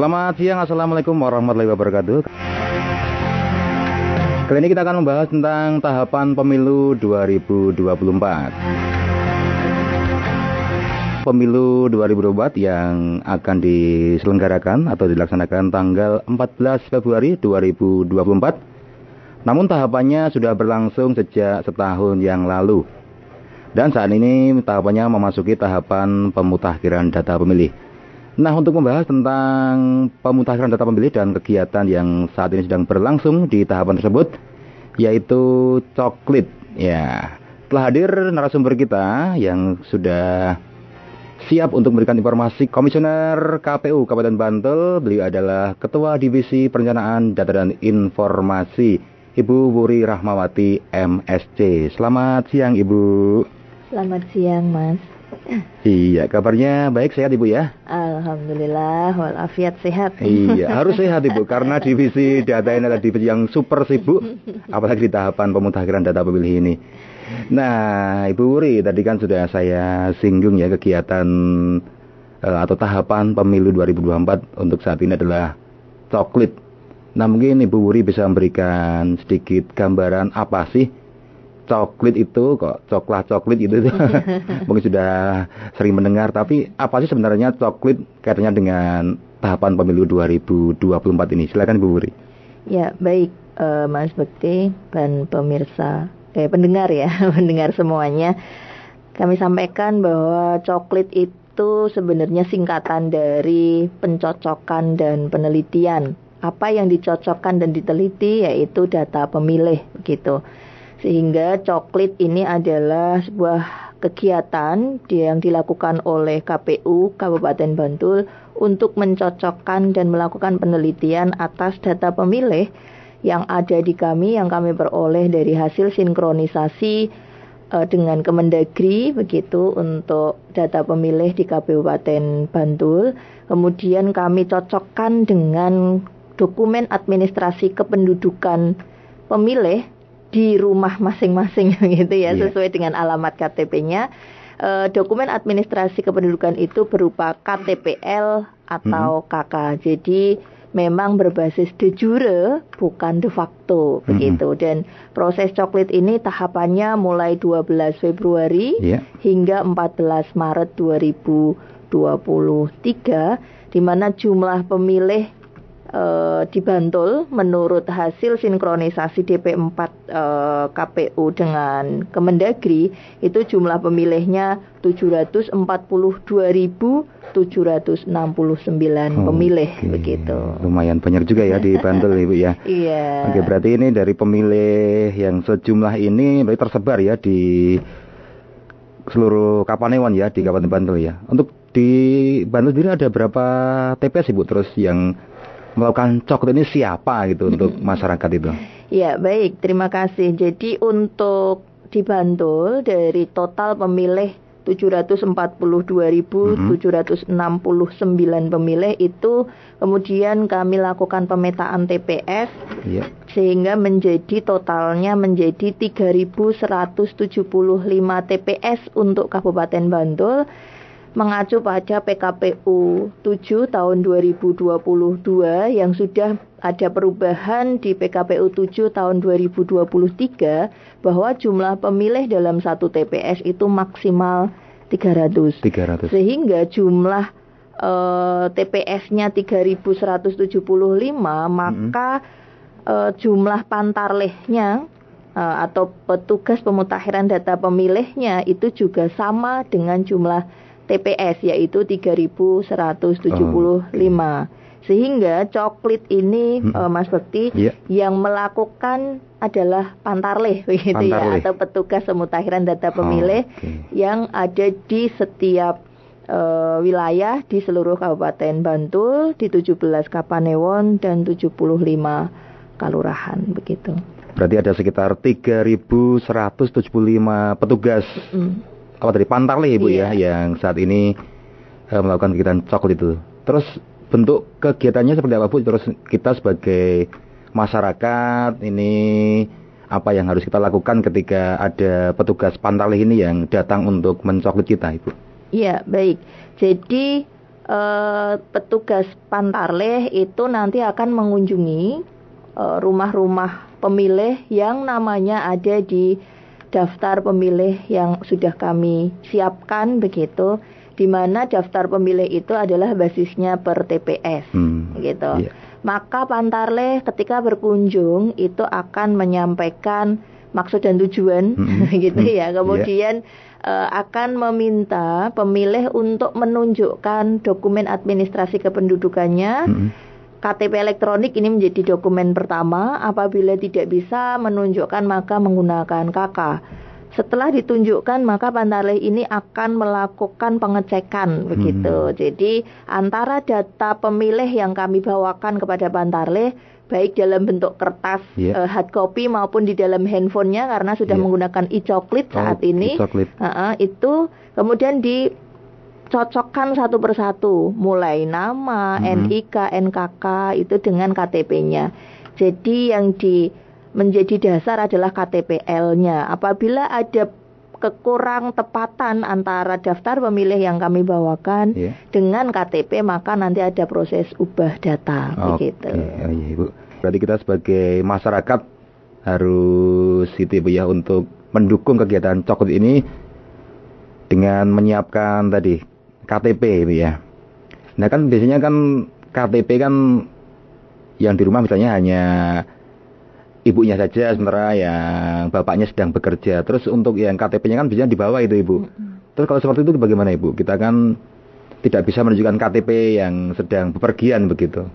Selamat siang, Assalamualaikum warahmatullahi wabarakatuh. Kali ini kita akan membahas tentang tahapan pemilu 2024. Pemilu 2024 yang akan diselenggarakan atau dilaksanakan tanggal 14 Februari 2024. Namun tahapannya sudah berlangsung sejak setahun yang lalu. Dan saat ini tahapannya memasuki tahapan pemutakhiran data pemilih. Nah, untuk membahas tentang pemutakhiran data pemilih dan kegiatan yang saat ini sedang berlangsung di tahapan tersebut, yaitu coklit. Ya, telah hadir narasumber kita yang sudah siap untuk memberikan informasi Komisioner KPU Kabupaten Bantul. Beliau adalah Ketua Divisi Perencanaan Data dan Informasi, Ibu Wuri Rahmawati MSC. Selamat siang, Ibu. Selamat siang, Mas. Iya, kabarnya baik sehat Ibu ya? Alhamdulillah, walafiat sehat. Iya, harus sehat Ibu karena divisi data ini adalah divisi yang super sibuk apalagi di tahapan pemutakhiran data pemilih ini. Nah, Ibu Wuri tadi kan sudah saya singgung ya kegiatan uh, atau tahapan pemilu 2024 untuk saat ini adalah coklit. Nah, mungkin Ibu Wuri bisa memberikan sedikit gambaran apa sih coklit itu kok coklat coklit itu mungkin sudah sering mendengar tapi apa sih sebenarnya coklit kaitannya dengan tahapan pemilu 2024 ini? Silakan Bu Wuri ya baik uh, Mas Bekti dan pemirsa eh pendengar ya pendengar semuanya. Kami sampaikan bahwa coklit itu sebenarnya singkatan dari pencocokan dan penelitian. Apa yang dicocokkan dan diteliti yaitu data pemilih gitu sehingga coklit ini adalah sebuah kegiatan yang dilakukan oleh KPU Kabupaten Bantul untuk mencocokkan dan melakukan penelitian atas data pemilih yang ada di kami yang kami peroleh dari hasil sinkronisasi uh, dengan Kemendagri begitu untuk data pemilih di Kabupaten Bantul. Kemudian kami cocokkan dengan dokumen administrasi kependudukan pemilih di rumah masing-masing gitu ya, yeah. sesuai dengan alamat KTP-nya. Uh, dokumen administrasi kependudukan itu berupa KTPL atau mm -hmm. KK. Jadi memang berbasis de jure bukan de facto mm -hmm. begitu dan proses coklit ini tahapannya mulai 12 Februari yeah. hingga 14 Maret 2023 di mana jumlah pemilih uh, di Bantul menurut hasil sinkronisasi DP4 uh, KPU dengan Kemendagri itu jumlah pemilihnya 742.769 oh, pemilih okay. begitu. Lumayan banyak juga ya di Bantul Ibu ya. Iya. Oke, berarti ini dari pemilih yang sejumlah ini berarti tersebar ya di seluruh Kapanewon ya di Kabupaten Bantul ya. Untuk di Bantul sendiri ada berapa TPS Ibu terus yang melakukan coklat ini siapa gitu untuk masyarakat itu? Ya baik, terima kasih. Jadi untuk di Bantul dari total pemilih 742.769 pemilih itu kemudian kami lakukan pemetaan TPS yeah. sehingga menjadi totalnya menjadi 3.175 TPS untuk Kabupaten Bantul mengacu pada PKPU 7 tahun 2022 yang sudah ada perubahan di PKPU 7 tahun 2023 bahwa jumlah pemilih dalam satu TPS itu maksimal 300. 300. Sehingga jumlah uh, TPS-nya 3175 maka mm -hmm. uh, jumlah pantarlehnya uh, atau petugas pemutakhiran data pemilihnya itu juga sama dengan jumlah TPS yaitu 3175. Oh, okay. Sehingga coklit ini hmm. uh, Mas Bekti yeah. yang melakukan adalah pantarleh begitu ya, pantarleh. ya atau petugas pemutakhiran data pemilih oh, okay. yang ada di setiap uh, wilayah di seluruh Kabupaten Bantul di 17 Kapanewon dan 75 kalurahan begitu. Berarti ada sekitar 3.175 petugas mm apa tadi Pantarlih Ibu yeah. ya yang saat ini uh, melakukan kegiatan coklat itu. Terus bentuk kegiatannya seperti apa Bu? Terus kita sebagai masyarakat ini apa yang harus kita lakukan ketika ada petugas Pantarlih ini yang datang untuk mencoklit kita Ibu? Iya, baik. Jadi uh, petugas Pantarleh itu nanti akan mengunjungi uh, rumah-rumah pemilih yang namanya ada di daftar pemilih yang sudah kami siapkan begitu di mana daftar pemilih itu adalah basisnya per TPS hmm, gitu. Yeah. Maka Pantarleh ketika berkunjung itu akan menyampaikan maksud dan tujuan hmm, gitu hmm, ya. Kemudian yeah. uh, akan meminta pemilih untuk menunjukkan dokumen administrasi kependudukannya. Hmm. KTP elektronik ini menjadi dokumen pertama. Apabila tidak bisa menunjukkan maka menggunakan KK. Setelah ditunjukkan maka Pantarleh ini akan melakukan pengecekan hmm. begitu. Jadi antara data pemilih yang kami bawakan kepada Pantarleh baik dalam bentuk kertas yeah. uh, hard copy maupun di dalam handphonenya karena sudah yeah. menggunakan e-coklit oh, saat ini. E-coklit. Uh -uh, itu kemudian dicocokkan satu persatu mulai nama, -hmm. NIK, NKK itu dengan KTP-nya. Jadi yang di menjadi dasar adalah KTPL-nya. Apabila ada kekurang tepatan antara daftar pemilih yang kami bawakan yeah. dengan KTP maka nanti ada proses ubah data okay. begitu. Oh, iya, Ibu. Berarti kita sebagai masyarakat harus itu Ibu ya untuk mendukung kegiatan cokot ini dengan menyiapkan tadi KTP Ibu ya. Nah kan biasanya kan KTP kan yang di rumah misalnya hanya ibunya saja sementara yang bapaknya sedang bekerja. Terus untuk yang KTP-nya kan biasanya di bawah itu ibu. Terus kalau seperti itu bagaimana ibu? Kita kan tidak bisa menunjukkan KTP yang sedang bepergian begitu.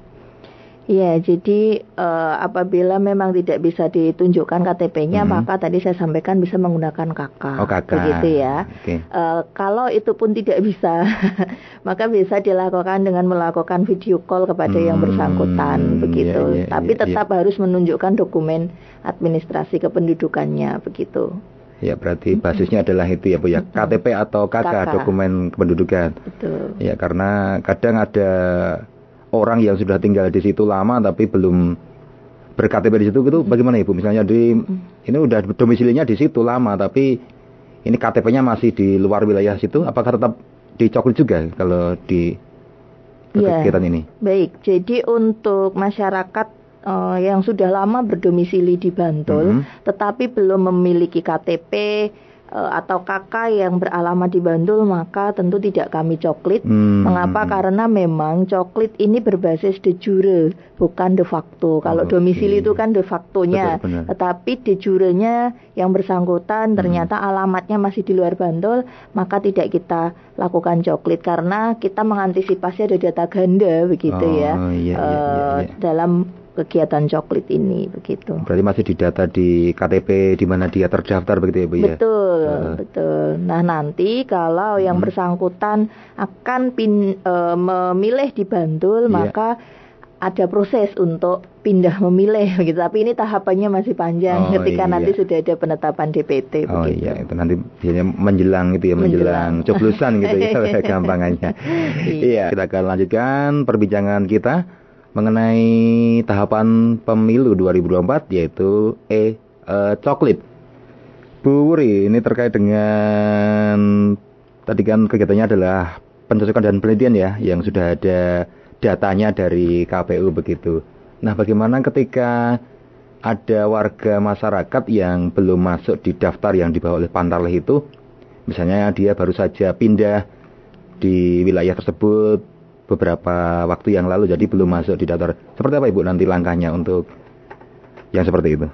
Iya, jadi uh, apabila memang tidak bisa ditunjukkan KTP-nya, hmm. maka tadi saya sampaikan bisa menggunakan KK. Oh, KK. Begitu ya. Okay. Uh, eh, kalau itu pun tidak bisa, maka bisa dilakukan dengan melakukan video call kepada hmm, yang bersangkutan, iya, begitu. Yeah, yeah, Tapi yeah, tetap yeah. harus menunjukkan dokumen administrasi kependudukannya, begitu. Ya berarti basisnya adalah itu ya Bu ya KTP atau KK, KK. dokumen kependudukan. Betul. Ya karena kadang ada orang yang sudah tinggal di situ lama tapi belum berKTP di situ itu bagaimana Ibu? Misalnya di ini udah domisilinya di situ lama tapi ini KTP-nya masih di luar wilayah situ apakah tetap dicoklit juga kalau di ya, kegiatan ini? Baik. Jadi untuk masyarakat uh, yang sudah lama berdomisili di Bantul mm -hmm. tetapi belum memiliki KTP atau kakak yang beralamat di Bandul maka tentu tidak kami coklit. Hmm. Mengapa? Karena memang coklit ini berbasis de jure bukan de facto. Kalau okay. domisili itu kan de factonya, Betul, tetapi de jurenya yang bersangkutan hmm. ternyata alamatnya masih di luar Bantul, maka tidak kita lakukan coklit karena kita mengantisipasi ada data ganda begitu oh, ya iya, iya, uh, iya. dalam kegiatan coklit ini begitu. Berarti masih didata di KTP di mana dia terdaftar begitu ya Bu ya? Betul, uh. betul. Nah, nanti kalau yang hmm. bersangkutan akan pin, uh, memilih di Bantul, yeah. maka ada proses untuk pindah memilih begitu. Tapi ini tahapannya masih panjang oh, ketika iya. nanti sudah ada penetapan DPT oh, begitu. iya, itu nanti biasanya menjelang gitu ya, menjelang, menjelang coblosan gitu ya gampangannya. iya. iya, kita akan lanjutkan perbincangan kita mengenai tahapan pemilu 2024 yaitu E uh, coklit. Bu Wuri, ini terkait dengan tadi kan kegiatannya adalah pencocokan dan penelitian ya yang sudah ada datanya dari KPU begitu. Nah, bagaimana ketika ada warga masyarakat yang belum masuk di daftar yang dibawa oleh Pantarleh itu, misalnya dia baru saja pindah di wilayah tersebut beberapa waktu yang lalu jadi belum masuk di daftar. Seperti apa Ibu nanti langkahnya untuk yang seperti itu?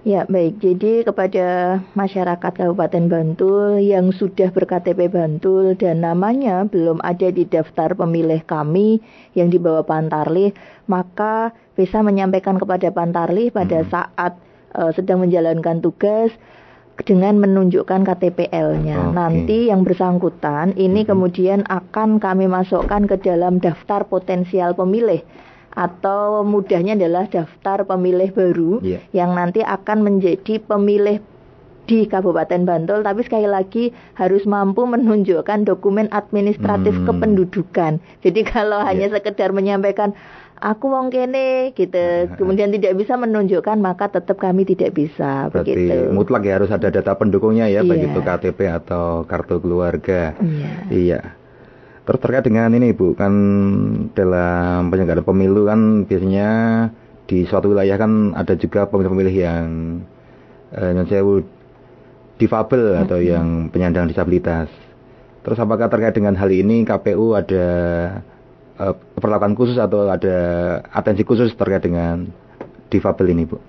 Ya baik, jadi kepada masyarakat Kabupaten Bantul yang sudah berKTP Bantul dan namanya belum ada di daftar pemilih kami yang dibawa Pantarlih, maka bisa menyampaikan kepada Pantarlih pada hmm. saat uh, sedang menjalankan tugas dengan menunjukkan KTPL-nya. Okay. Nanti yang bersangkutan ini hmm. kemudian akan kami masukkan ke dalam daftar potensial pemilih atau mudahnya adalah daftar pemilih baru yeah. yang nanti akan menjadi pemilih di Kabupaten Bantul tapi sekali lagi harus mampu menunjukkan dokumen administratif hmm. kependudukan. Jadi kalau yeah. hanya sekedar menyampaikan aku wong kene gitu kemudian tidak bisa menunjukkan maka tetap kami tidak bisa Berarti begitu. mutlak ya harus ada data pendukungnya ya iya. baik itu KTP atau kartu keluarga. Iya. Iya. Terus terkait dengan ini Ibu, kan dalam penyelenggaraan pemilu kan biasanya di suatu wilayah kan ada juga pemilih-pemilih yang eh, sewu difabel hmm. atau yang penyandang disabilitas. Terus apakah terkait dengan hal ini KPU ada eh, perlakuan khusus atau ada atensi khusus terkait dengan difabel ini, Bu?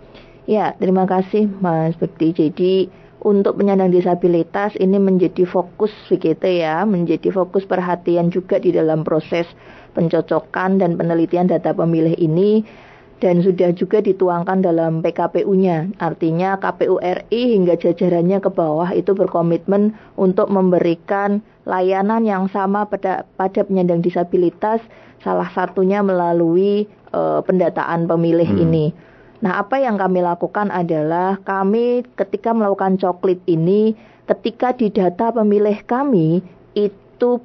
Ya, terima kasih Mas Bekti. Jadi untuk penyandang disabilitas ini menjadi fokus begitu ya, menjadi fokus perhatian juga di dalam proses pencocokan dan penelitian data pemilih ini dan sudah juga dituangkan dalam PKPU-nya. Artinya KPU RI hingga jajarannya ke bawah itu berkomitmen untuk memberikan layanan yang sama pada pada penyandang disabilitas salah satunya melalui uh, pendataan pemilih hmm. ini. Nah, apa yang kami lakukan adalah kami ketika melakukan coklit ini, ketika di data pemilih kami itu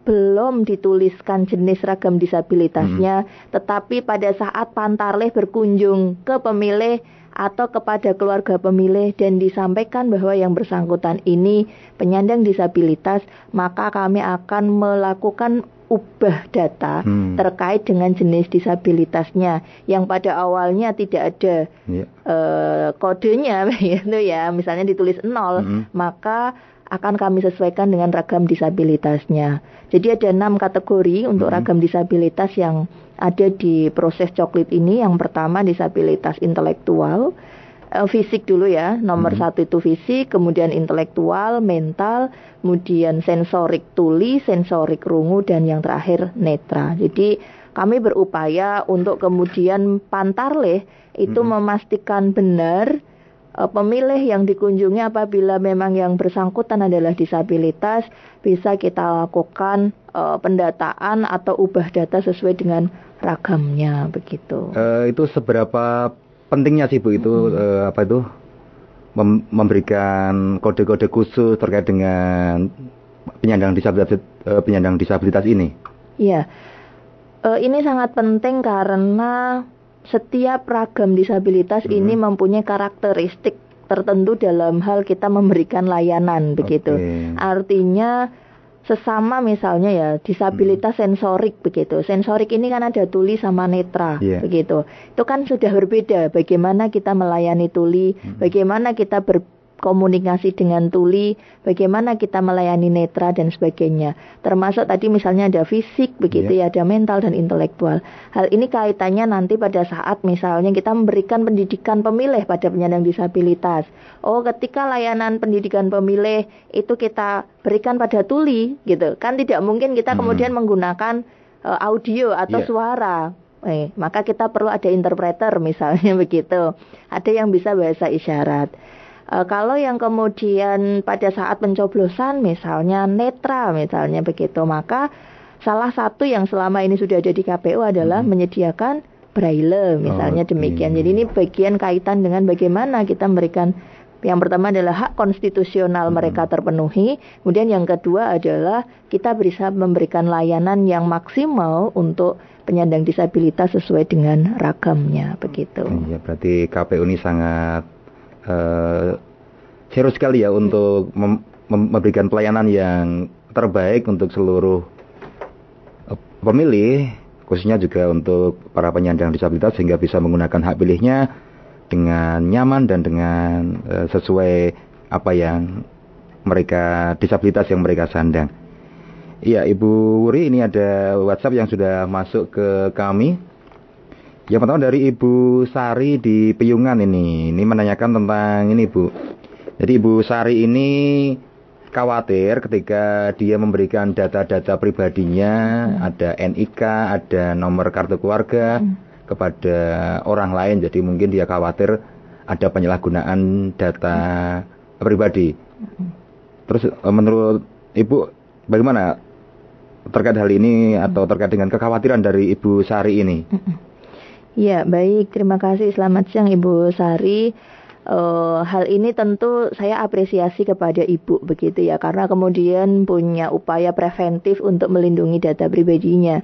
belum dituliskan jenis ragam disabilitasnya, hmm. tetapi pada saat Pantarleh berkunjung ke pemilih atau kepada keluarga pemilih dan disampaikan bahwa yang bersangkutan ini penyandang disabilitas, maka kami akan melakukan ubah data hmm. terkait dengan jenis disabilitasnya yang pada awalnya tidak ada yeah. Ya. uh, kodenya itu ya misalnya ditulis nol hmm. maka akan kami sesuaikan dengan ragam disabilitasnya. Jadi ada enam kategori untuk hmm. ragam disabilitas yang ada di proses coklit ini. Yang pertama disabilitas intelektual, uh, fisik dulu ya. Nomor hmm. satu itu fisik, kemudian intelektual, mental, kemudian sensorik tuli, sensorik rungu, dan yang terakhir netra. Jadi kami berupaya untuk kemudian pantarleh itu hmm. memastikan benar pemilih yang dikunjungi apabila memang yang bersangkutan adalah disabilitas bisa kita lakukan uh, pendataan atau ubah data sesuai dengan ragamnya begitu. Uh, itu seberapa pentingnya sih Bu itu hmm. uh, apa itu mem memberikan kode-kode khusus terkait dengan penyandang disabilitas uh, penyandang disabilitas ini? Iya. Uh, ini sangat penting karena setiap ragam disabilitas hmm. ini mempunyai karakteristik tertentu dalam hal kita memberikan layanan begitu. Artinya sesama misalnya ya disabilitas hmm. sensorik begitu. Sensorik ini kan ada tuli sama netra yeah. begitu. Itu kan sudah berbeda bagaimana kita melayani tuli, hmm. bagaimana kita ber komunikasi dengan tuli, bagaimana kita melayani netra dan sebagainya. Termasuk tadi misalnya ada fisik, begitu yeah. ya, ada mental dan intelektual. Hal ini kaitannya nanti pada saat misalnya kita memberikan pendidikan pemilih pada penyandang disabilitas. Oh, ketika layanan pendidikan pemilih itu kita berikan pada tuli, gitu. Kan tidak mungkin kita hmm. kemudian menggunakan uh, audio atau yeah. suara. Eh, maka kita perlu ada interpreter misalnya begitu. Ada yang bisa bahasa isyarat. E, kalau yang kemudian pada saat pencoblosan misalnya netra misalnya begitu, maka salah satu yang selama ini sudah ada di KPU adalah hmm. menyediakan braille misalnya oh, demikian. Jadi ini bagian kaitan dengan bagaimana kita memberikan yang pertama adalah hak konstitusional hmm. mereka terpenuhi, kemudian yang kedua adalah kita bisa memberikan layanan yang maksimal untuk penyandang disabilitas sesuai dengan ragamnya begitu. Iya, berarti KPU ini sangat uh, serius sekali ya untuk mem memberikan pelayanan yang terbaik untuk seluruh uh, pemilih, khususnya juga untuk para penyandang disabilitas sehingga bisa menggunakan hak pilihnya dengan nyaman dan dengan uh, sesuai apa yang mereka disabilitas yang mereka sandang. Iya, Ibu Wuri ini ada WhatsApp yang sudah masuk ke kami yang pertama dari Ibu Sari di Piyungan ini. Ini menanyakan tentang ini Bu. Jadi Ibu Sari ini khawatir ketika dia memberikan data-data pribadinya, hmm. ada NIK, ada nomor kartu keluarga hmm. kepada orang lain. Jadi mungkin dia khawatir ada penyalahgunaan data hmm. pribadi. Hmm. Terus eh, menurut Ibu bagaimana terkait hal ini atau terkait dengan kekhawatiran dari Ibu Sari ini? Hmm. Ya, baik. Terima kasih. Selamat siang Ibu Sari. Uh, hal ini tentu saya apresiasi kepada Ibu begitu ya, karena kemudian punya upaya preventif untuk melindungi data pribadinya.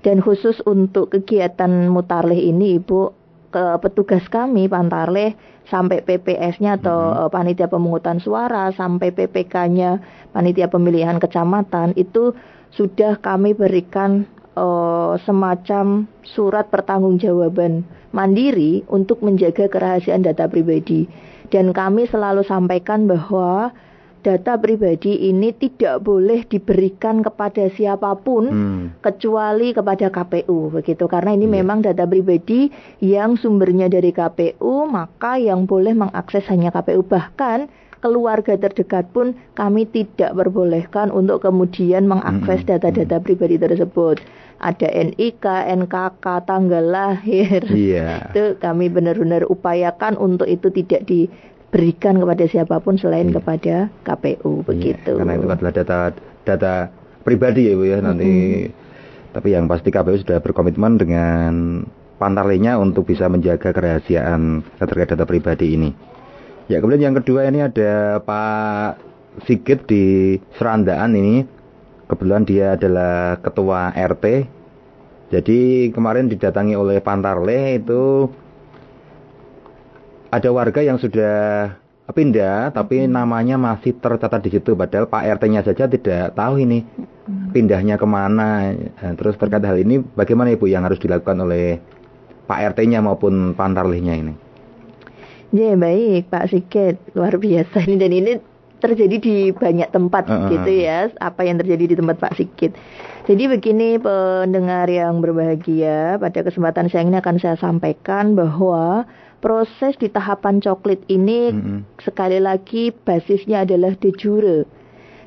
Dan khusus untuk kegiatan mutarlih ini Ibu ke petugas kami Pantarleh sampai PPS-nya atau hmm. panitia pemungutan suara sampai PPK-nya panitia pemilihan kecamatan itu sudah kami berikan uh, semacam surat pertanggungjawaban mandiri untuk menjaga kerahasiaan data pribadi dan kami selalu sampaikan bahwa data pribadi ini tidak boleh diberikan kepada siapa pun hmm. kecuali kepada KPU begitu karena ini yeah. memang data pribadi yang sumbernya dari KPU maka yang boleh mengakses hanya KPU bahkan keluarga terdekat pun kami tidak perbolehkan untuk kemudian mengakses data-data pribadi tersebut ada NIK, NKK, tanggal lahir. Yeah. Itu kami benar-benar upayakan untuk itu tidak di berikan kepada siapa pun selain hmm. kepada KPU iya, begitu. karena itu adalah data data pribadi ya Bu ya nanti. Hmm. Tapi yang pasti KPU sudah berkomitmen dengan pantarlenya untuk bisa menjaga kerahasiaan terkait data pribadi ini. Ya kemudian yang kedua ini ada Pak Sigit di Serandaan ini. Kebetulan dia adalah ketua RT. Jadi kemarin didatangi oleh Pantarle itu ada warga yang sudah pindah tapi hmm. namanya masih tercatat di situ padahal Pak RT-nya saja tidak tahu ini hmm. pindahnya ke mana nah, terus terkait hal ini bagaimana Ibu yang harus dilakukan oleh Pak RT-nya maupun pantarlihnya ini Ya baik Pak Sikit luar biasa ini dan ini terjadi di banyak tempat uh, uh, gitu ya apa yang terjadi di tempat Pak Sikit jadi begini pendengar yang berbahagia pada kesempatan saya ini akan saya sampaikan bahwa proses di tahapan coklit ini mm -hmm. sekali lagi basisnya adalah de jure.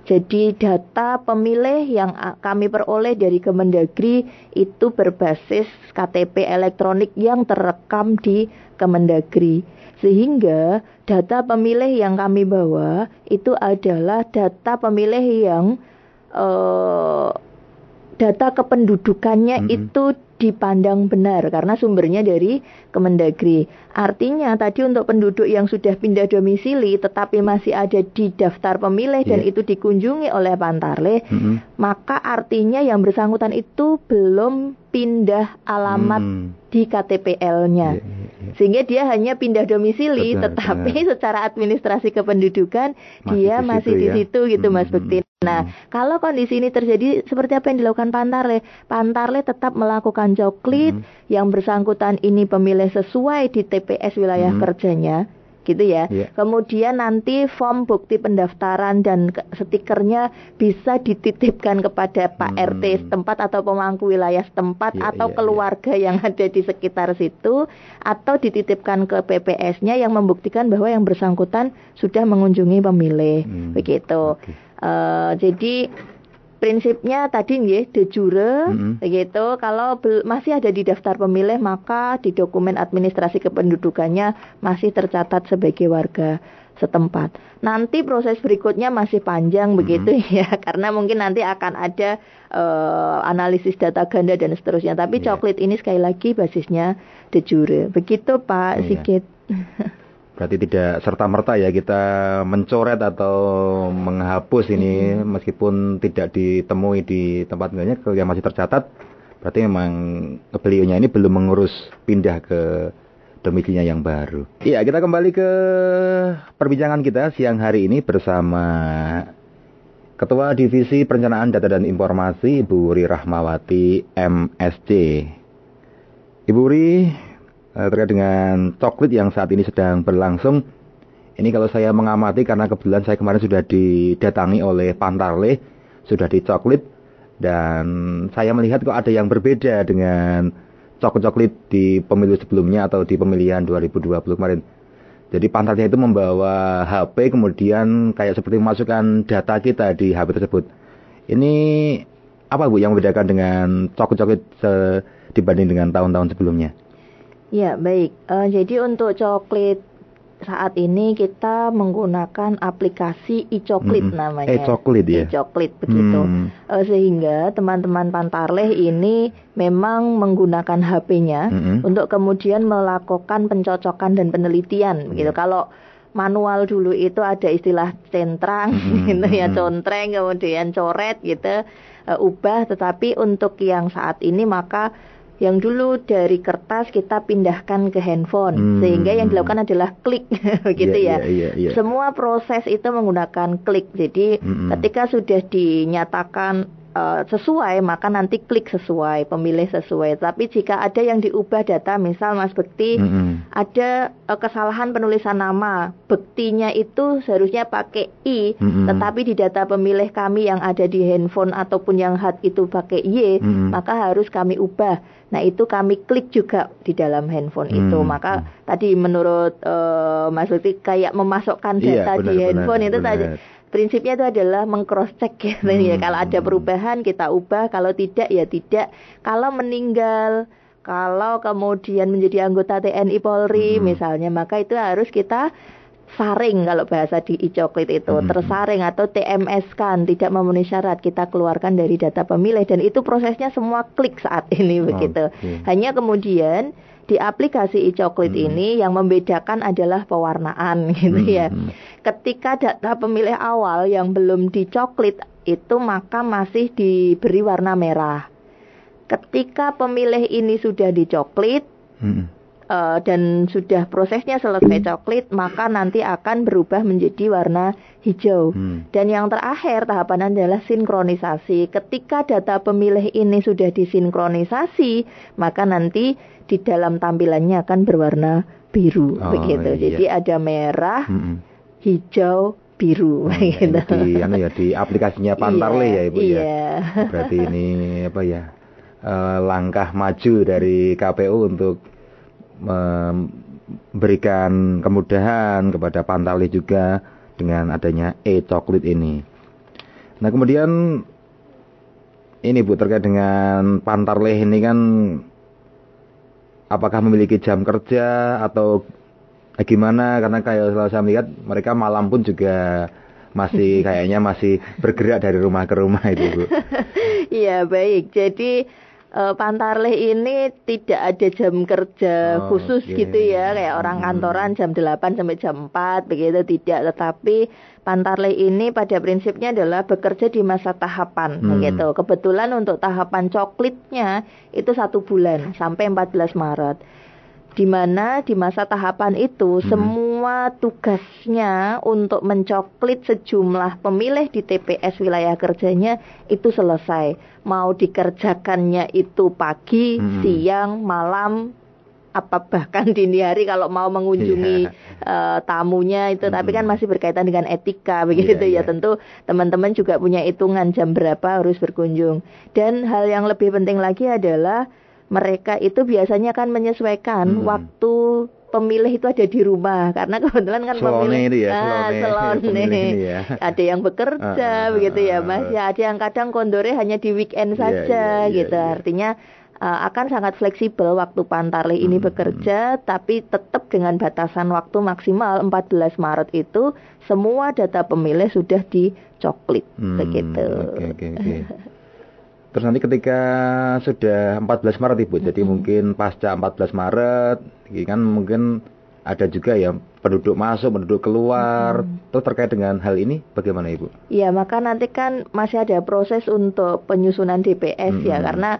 Jadi data pemilih yang kami peroleh dari Kemendagri itu berbasis KTP elektronik yang terekam di Kemendagri. Sehingga data pemilih yang kami bawa itu adalah data pemilih yang uh, data kependudukannya mm -hmm. itu dipandang benar karena sumbernya dari Kemendagri. Artinya tadi untuk penduduk yang sudah pindah domisili tetapi masih ada di daftar pemilih yeah. dan iya. itu dikunjungi oleh Pantarle, mm -hmm. maka artinya yang bersangkutan itu belum pindah alamat mm. di KTPL-nya. Yeah, yeah, yeah. Sehingga dia hanya pindah domisili betul, tetapi betul. secara administrasi kependudukan masih dia di masih di ya. situ gitu mm -hmm. Mas Bekti. Nah, hmm. kalau kondisi ini terjadi seperti apa yang dilakukan Pantarle? Pantarle tetap melakukan joklit hmm. yang bersangkutan ini pemilih sesuai di TPS wilayah hmm. kerjanya gitu ya. Yeah. Kemudian nanti form bukti pendaftaran dan stikernya bisa dititipkan kepada Pak hmm. RT setempat atau pemangku wilayah setempat yeah, atau yeah, keluarga yeah. yang ada di sekitar situ atau dititipkan ke PPS-nya yang membuktikan bahwa yang bersangkutan sudah mengunjungi pemilih. Hmm. Begitu. Okay. Uh, jadi prinsipnya tadi nih de jure mm-hmm. begitu kalau masih ada di daftar pemilih maka di dokumen administrasi kependudukannya masih tercatat sebagai warga setempat. Nanti proses berikutnya masih panjang mm-hmm. begitu ya karena mungkin nanti akan ada uh, analisis data ganda dan seterusnya. Tapi yeah. coklit ini sekali lagi basisnya de jure. Begitu Pak yeah. Sigit. Berarti tidak serta-merta ya kita mencoret atau menghapus ini hmm. meskipun tidak ditemui di tempat tinggalnya yang masih tercatat. Berarti memang beliaunya ini belum mengurus pindah ke domisilinya yang baru. Iya, kita kembali ke perbincangan kita siang hari ini bersama Ketua Divisi Perencanaan Data dan Informasi Ibu Ri Rahmawati MSC. Ibu Ri, terkait dengan coklit yang saat ini sedang berlangsung. Ini kalau saya mengamati karena kebetulan saya kemarin sudah didatangi oleh Pantarle, sudah dicoklit dan saya melihat kok ada yang berbeda dengan coklit-coklit di pemilu sebelumnya atau di pemilihan 2020 kemarin. Jadi pantarnya itu membawa HP kemudian kayak seperti memasukkan data kita di HP tersebut. Ini apa Bu yang membedakan dengan coklit-coklit dibanding dengan tahun-tahun sebelumnya? Ya, baik. Uh, jadi untuk coklat saat ini kita menggunakan aplikasi e-coklit hmm, namanya. E-coklit ya. E-coklit begitu. Hmm. Uh, sehingga teman-teman Pantarleh ini memang menggunakan HP-nya hmm. untuk kemudian melakukan pencocokan dan penelitian hmm. gitu. Kalau manual dulu itu ada istilah centrang hmm. gitu ya, contreng kemudian coret gitu, uh, ubah tetapi untuk yang saat ini maka yang dulu dari kertas kita pindahkan ke handphone hmm. sehingga yang dilakukan adalah klik gitu yeah, ya. Yeah, yeah, yeah. Semua proses itu menggunakan klik. Jadi hmm. ketika sudah dinyatakan uh, sesuai maka nanti klik sesuai pemilih sesuai tapi jika ada yang diubah data misal Mas Bekti mm -hmm. ada uh, kesalahan penulisan nama Bektinya itu seharusnya pakai i mm -hmm. tetapi di data pemilih kami yang ada di handphone ataupun yang hat itu pakai y mm -hmm. maka harus kami ubah nah itu kami klik juga di dalam handphone mm -hmm. itu maka tadi menurut uh, Mas Bekti kayak memasukkan iya, data iya, benar, di handphone benar, itu benar. tadi prinsipnya itu adalah mengcross check ya. Hmm. ya. Kalau ada perubahan kita ubah, kalau tidak ya tidak. Kalau meninggal, kalau kemudian menjadi anggota TNI Polri hmm. misalnya, maka itu harus kita saring kalau bahasa di e-coklit itu hmm. tersaring atau TMS kan tidak memenuhi syarat kita keluarkan dari data pemilih dan itu prosesnya semua klik saat ini begitu. Okay. Hanya kemudian di aplikasi e-coklit hmm. ini yang membedakan adalah pewarnaan gitu hmm. ya. Ketika data pemilih awal yang belum dicoklit itu maka masih diberi warna merah. Ketika pemilih ini sudah dicoklit hmm. Uh, dan sudah prosesnya selesai coklit, maka nanti akan berubah menjadi warna hijau. Hmm. Dan yang terakhir tahapan adalah sinkronisasi. Ketika data pemilih ini sudah disinkronisasi, maka nanti di dalam tampilannya akan berwarna biru oh, begitu. Iya. Jadi ada merah, mm -mm. hijau, biru oh, gitu. Di anu ya di aplikasinya Pantarle iya, ya Ibu ya? iya. ya. Berarti ini apa ya? Uh, langkah maju dari KPU untuk memberikan kemudahan kepada Pantarle juga dengan adanya e-coklit ini. Nah, kemudian ini Bu terkait dengan Pantarle ini kan apakah memiliki jam kerja atau eh, gimana karena kayak kalau saya melihat mereka malam pun juga masih kayaknya masih bergerak dari rumah ke rumah itu Bu. Iya baik jadi uh, Pantarleh ini tidak ada jam kerja oh, khusus okay. gitu ya kayak orang hmm. kantoran jam 8 sampai jam 4 begitu tidak tetapi Pantarleh ini pada prinsipnya adalah bekerja di masa tahapan hmm. begitu. Kebetulan untuk tahapan coklitnya itu satu bulan sampai 14 Maret. Di mana di masa tahapan itu hmm. semua tugasnya untuk mencoklit sejumlah pemilih di TPS wilayah kerjanya itu selesai. Mau dikerjakannya itu pagi, hmm. siang, malam, apa bahkan dini hari kalau mau mengunjungi yeah. Iya. uh, tamunya itu hmm. tapi kan masih berkaitan dengan etika begitu yeah, ya yeah. tentu teman-teman juga punya hitungan jam berapa harus berkunjung dan hal yang lebih penting lagi adalah mereka itu biasanya kan menyesuaikan hmm. waktu pemilih itu ada di rumah karena kebetulan kan selone pemilih itu ya, ah, selone, ya. ada yang bekerja uh, begitu ya mas ya ada yang kadang kondore hanya di weekend iya, saja yeah, yeah, gitu yeah. artinya uh, akan sangat fleksibel waktu Pantarlih ini hmm. bekerja, tapi tetap dengan batasan waktu maksimal 14 Maret itu semua data pemilih sudah dicoklit hmm, begitu. Okay, okay, okay. Terus nanti ketika sudah 14 Maret Ibu, jadi hmm. mungkin pasca 14 Maret, ini kan mungkin ada juga ya penduduk masuk, penduduk keluar. Hmm. Terus terkait dengan hal ini bagaimana Ibu? Iya, maka nanti kan masih ada proses untuk penyusunan DPS ya, hmm. ya, karena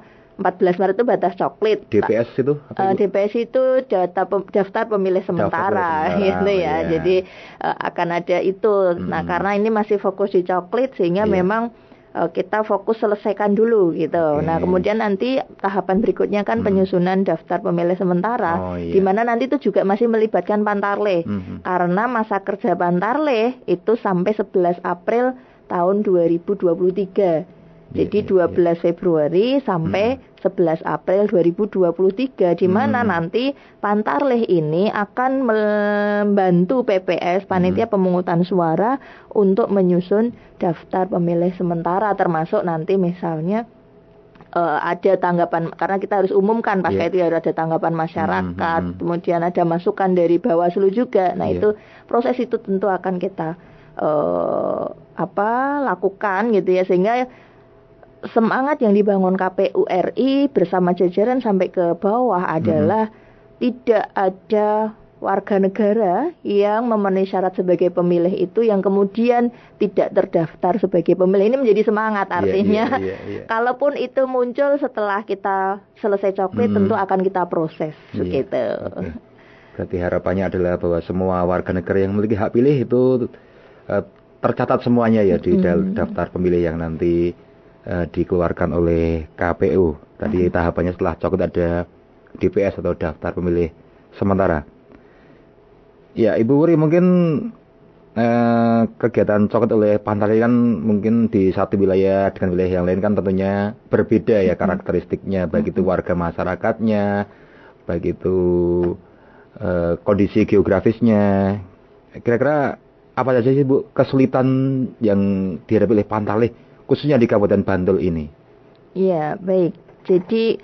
14 Maret itu batas coklit. DPS itu? Apa uh, DPS itu data pem, daftar pemilih sementara, daftar gitu ya. Yeah. Jadi uh, akan ada itu. Nah, hmm. Nah, karena ini masih fokus di coklit sehingga yeah. memang uh, kita fokus selesaikan dulu gitu. Okay. Nah, kemudian nanti tahapan berikutnya kan hmm. penyusunan daftar pemilih sementara oh, iya. di mana nanti itu juga masih melibatkan Pantarle. Hmm. Karena masa kerja Pantarle itu sampai 11 April tahun 2023. Jadi 12 iya, iya. Februari sampai hmm. 11 April 2023 di mana hmm. nanti Pantarleh ini akan membantu PPS panitia hmm. pemungutan suara untuk menyusun daftar pemilih sementara termasuk nanti misalnya uh, ada tanggapan karena kita harus umumkan pakai yeah. itu harus ada tanggapan masyarakat, hmm, hmm, kemudian ada masukan dari Bawaslu juga. Nah, yeah. itu proses itu tentu akan kita uh, apa lakukan gitu ya sehingga semangat yang dibangun KPU RI bersama jajaran sampai ke bawah adalah hmm. tidak ada warga negara yang memenuhi syarat sebagai pemilih itu yang kemudian tidak terdaftar sebagai pemilih ini menjadi semangat iya, artinya yeah, yeah, yeah, yeah. kalaupun itu muncul setelah kita selesai coklit hmm. tentu akan kita proses yeah. gitu. Okay. Berarti harapannya adalah bahwa semua warga negara yang memiliki hak pilih itu uh, tercatat semuanya ya di hmm. daftar pemilih yang nanti uh, dikeluarkan oleh KPU. Tadi hmm. tahapannya setelah coklit ada DPS atau daftar pemilih sementara. Ya, Ibu Wuri mungkin eh, kegiatan coklat oleh Pantali kan mungkin di satu wilayah dengan wilayah yang lain kan tentunya berbeda ya karakteristiknya, baik itu warga masyarakatnya, baik itu eh, kondisi geografisnya. Kira-kira apa saja sih Bu kesulitan yang dihadapi oleh Pantali khususnya di Kabupaten Bantul ini? Iya, baik. Jadi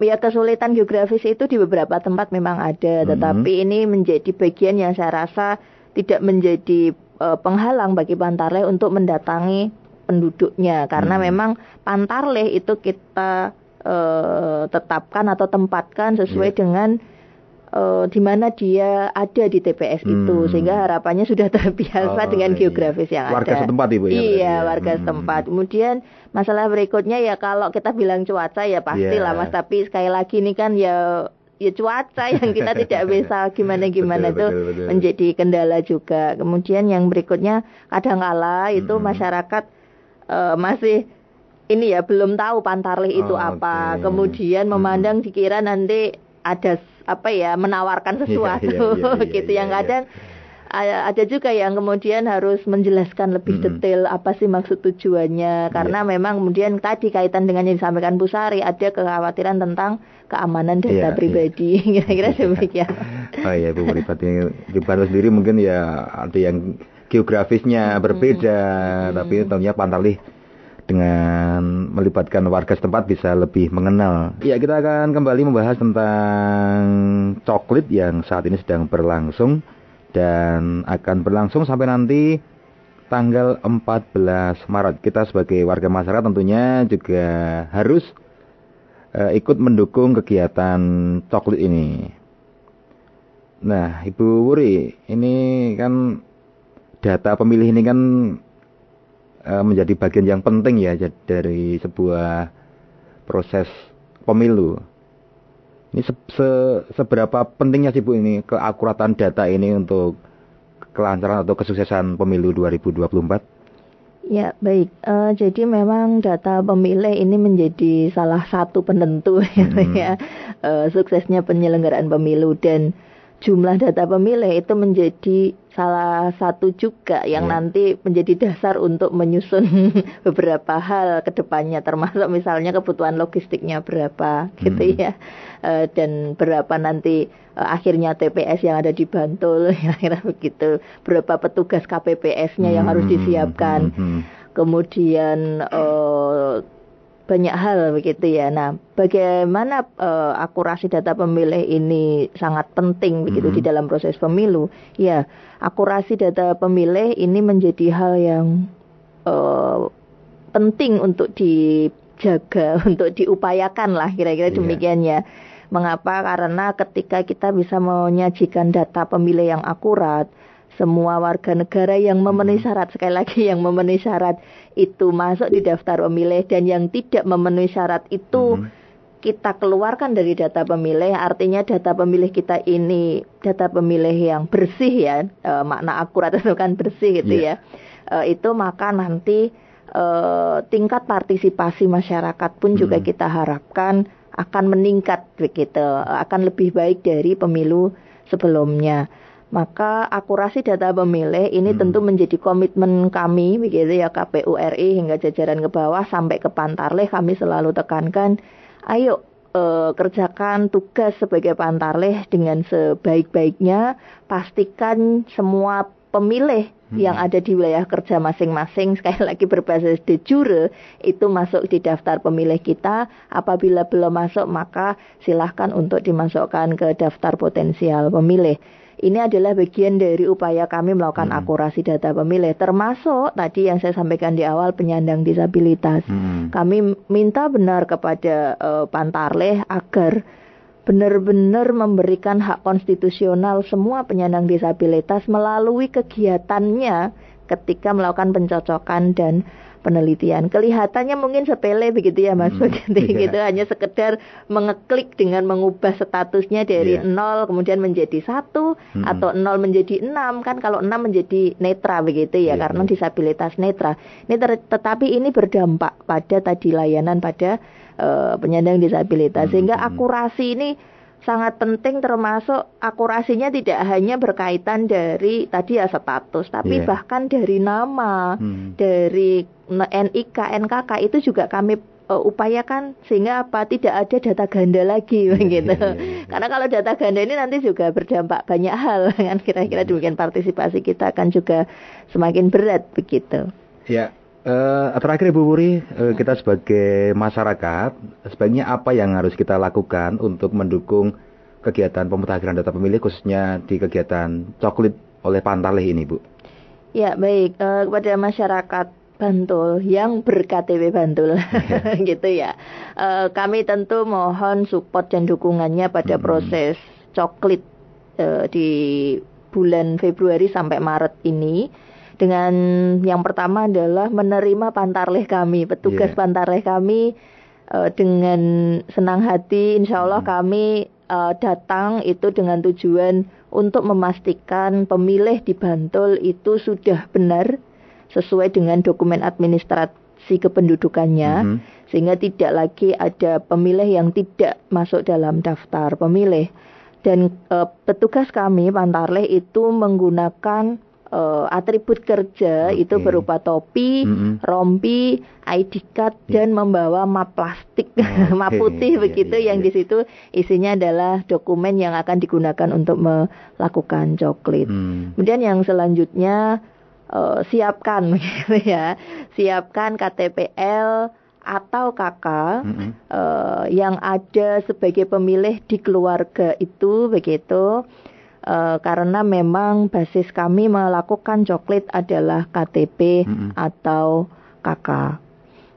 ya kesulitan geografis itu di beberapa tempat memang ada, hmm. tetapi ini menjadi bagian yang saya rasa tidak menjadi uh, penghalang bagi Pantarleh untuk mendatangi penduduknya karena hmm. memang Pantarleh itu kita uh, tetapkan atau tempatkan sesuai yeah. dengan uh, di mana dia ada di TPS hmm. itu sehingga harapannya sudah terbiasa oh, dengan iya. geografis yang warga ada. Warga setempat ibu ya. Iya, warga hmm. setempat. Kemudian masalah berikutnya ya kalau kita bilang cuaca ya pastilah yeah. Mas, tapi sekali lagi ini kan ya ya cuaca yang kita tidak bisa gimana gimana itu menjadi kendala juga. Kemudian yang berikutnya kadangkala itu hmm. masyarakat uh, masih ini ya belum tahu pantarlih itu oh, apa. Okay. Kemudian memandang dikira nanti ada apa ya menawarkan iya, sesuatu yeah, yeah, yeah, gitu yeah, yang kadang yeah ada juga yang kemudian harus menjelaskan lebih hmm. detail apa sih maksud tujuannya karena yeah. memang kemudian tadi kaitan dengan yang disampaikan Bu Sari ada kekhawatiran tentang keamanan data yeah, pribadi yeah. kira-kira demikian. oh iya Bu di Bantul sendiri mungkin ya ada yang geografisnya berbeda hmm. tapi tentunya Pantalih dengan melibatkan warga setempat bisa lebih mengenal. Ya, kita akan kembali membahas tentang coklit yang saat ini sedang berlangsung dan akan berlangsung sampai nanti tanggal 14 Maret. Kita sebagai warga masyarakat tentunya juga harus uh, ikut mendukung kegiatan coklit ini. Nah, Ibu Wuri, ini kan data pemilih ini kan menjadi bagian yang penting ya dari sebuah proses pemilu. Ini se se seberapa pentingnya sih Bu ini keakuratan data ini untuk kelancaran atau kesuksesan pemilu 2024? Ya baik, uh, jadi memang data pemilih ini menjadi salah satu penentu hmm. ya uh, suksesnya penyelenggaraan pemilu dan jumlah data pemilih itu menjadi salah satu juga yang yeah. nanti menjadi dasar untuk menyusun beberapa hal ke depannya termasuk misalnya kebutuhan logistiknya berapa gitu hmm. ya e, dan berapa nanti e, akhirnya TPS yang ada di Bantul kira-kira begitu berapa petugas KPPS-nya hmm. yang harus hmm, disiapkan hmm. kemudian e, banyak hal begitu ya. Nah, bagaimana uh, akurasi data pemilih ini sangat penting begitu mm-hmm. di dalam proses pemilu? Ya, akurasi data pemilih ini menjadi hal yang uh, penting untuk dijaga, untuk diupayakan lah kira-kira yeah. demikian ya. Mengapa? Karena ketika kita bisa menyajikan data pemilih yang akurat, semua warga negara yang memenuhi mm-hmm. syarat sekali lagi yang memenuhi syarat itu masuk di daftar pemilih dan yang tidak memenuhi syarat itu mm-hmm. kita keluarkan dari data pemilih artinya data pemilih kita ini data pemilih yang bersih ya e, makna akurat itu kan bersih gitu yeah. ya e, itu maka nanti e, tingkat partisipasi masyarakat pun mm-hmm. juga kita harapkan akan meningkat begitu akan lebih baik dari pemilu sebelumnya maka akurasi data pemilih ini hmm. tentu menjadi komitmen kami begitu ya KPU RI hingga jajaran ke bawah sampai ke Pantarleh kami selalu tekankan ayo eh, kerjakan tugas sebagai Pantarleh dengan sebaik-baiknya pastikan semua pemilih hmm. yang ada di wilayah kerja masing-masing sekali lagi berbasis de jure itu masuk di daftar pemilih kita apabila belum masuk maka silahkan untuk dimasukkan ke daftar potensial pemilih ini adalah bagian dari upaya kami melakukan hmm. akurasi data pemilih, termasuk tadi yang saya sampaikan di awal penyandang disabilitas. Hmm. Kami minta benar kepada uh, Pantarleh agar benar-benar memberikan hak konstitusional semua penyandang disabilitas melalui kegiatannya ketika melakukan pencocokan dan penelitian. Kelihatannya mungkin sepele begitu ya Mas hmm, yeah. gitu hanya sekedar mengeklik dengan mengubah statusnya dari yeah. nol kemudian menjadi satu hmm. atau nol menjadi enam kan kalau enam menjadi netra begitu ya yeah. karena disabilitas netra. Ini tetapi ini berdampak pada tadi layanan pada uh, penyandang disabilitas hmm. sehingga hmm. akurasi ini sangat penting termasuk akurasinya tidak hanya berkaitan dari tadi ya status tapi yeah. bahkan dari nama hmm. dari NIK NKK itu juga kami uh, upayakan sehingga apa tidak ada data ganda lagi begitu. Yeah, yeah, yeah. Karena kalau data ganda ini nanti juga berdampak banyak hal kan kira-kira demikian partisipasi kita akan juga semakin berat begitu. Ya, Uh, terakhir Ibu Wuri, uh, kita sebagai masyarakat, sebaiknya apa yang harus kita lakukan untuk mendukung kegiatan pemutakhiran data pemilih khususnya di kegiatan coklit oleh Pantaleh ini, Bu? Ya, baik. Uh, kepada masyarakat Bantul yang ber-KTP Bantul, yeah. gitu ya. Uh, kami tentu mohon support dan dukungannya pada -hmm. proses coklit uh, di bulan Februari sampai Maret ini dengan yang pertama adalah menerima pantarleh kami, petugas yeah. pantarleh kami uh, dengan senang hati, insya Allah hmm. kami uh, datang itu dengan tujuan untuk memastikan pemilih di Bantul itu sudah benar sesuai dengan dokumen administrasi kependudukannya, hmm. sehingga tidak lagi ada pemilih yang tidak masuk dalam daftar pemilih. Dan uh, petugas kami Pantarleh itu menggunakan uh, atribut kerja okay. itu berupa topi, mm -hmm. rompi, ID card yeah. dan membawa map plastik, okay. map putih yeah, begitu yeah, yang yeah. di situ isinya adalah dokumen yang akan digunakan untuk melakukan coklit. Mm. Kemudian yang selanjutnya uh, siapkan gitu ya, siapkan KTPL atau KK mm -hmm. uh, yang ada sebagai pemilih di keluarga itu begitu uh, karena memang basis kami melakukan coklit adalah KTP mm-hmm. atau KK.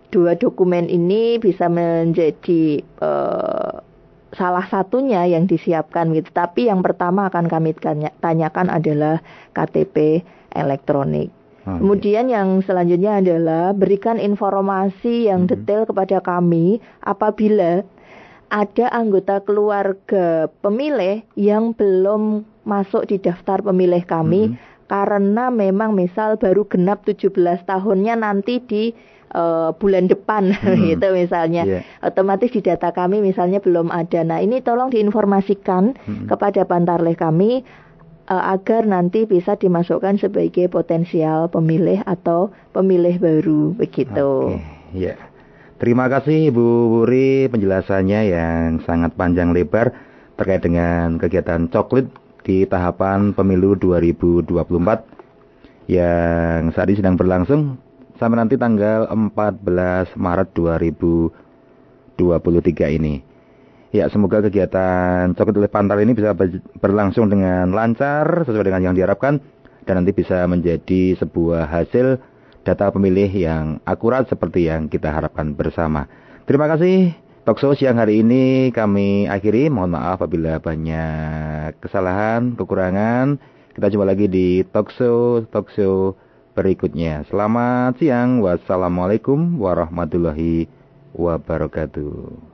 Dua dokumen ini bisa menjadi uh, salah satunya yang disiapkan gitu. Tapi yang pertama akan kami tanya, tanyakan adalah KTP elektronik. Okay. Kemudian yang selanjutnya adalah berikan informasi yang mm-hmm. detail kepada kami apabila ada anggota keluarga pemilih yang belum masuk di daftar pemilih kami hmm. karena memang misal baru genap 17 tahunnya nanti di uh, bulan depan hmm. gitu misalnya yeah. otomatis di data kami misalnya belum ada. Nah, ini tolong diinformasikan hmm. kepada pantarleh kami agar nanti bisa dimasukkan sebagai potensial pemilih atau pemilih baru begitu. Okay. Yeah. Terima kasih Ibu Wuri penjelasannya yang sangat panjang lebar terkait dengan kegiatan coklit di tahapan pemilu 2024 yang saat ini sedang berlangsung sampai nanti tanggal 14 Maret 2023 ini. Ya, semoga kegiatan coklit oleh Pantal ini bisa berlangsung dengan lancar sesuai dengan yang diharapkan dan nanti bisa menjadi sebuah hasil data pemilih yang akurat seperti yang kita harapkan bersama. Terima kasih. Talkshow siang hari ini kami akhiri. Mohon maaf apabila banyak kesalahan, kekurangan. Kita jumpa lagi di talkshow talkshow berikutnya. Selamat siang. Wassalamualaikum warahmatullahi wabarakatuh.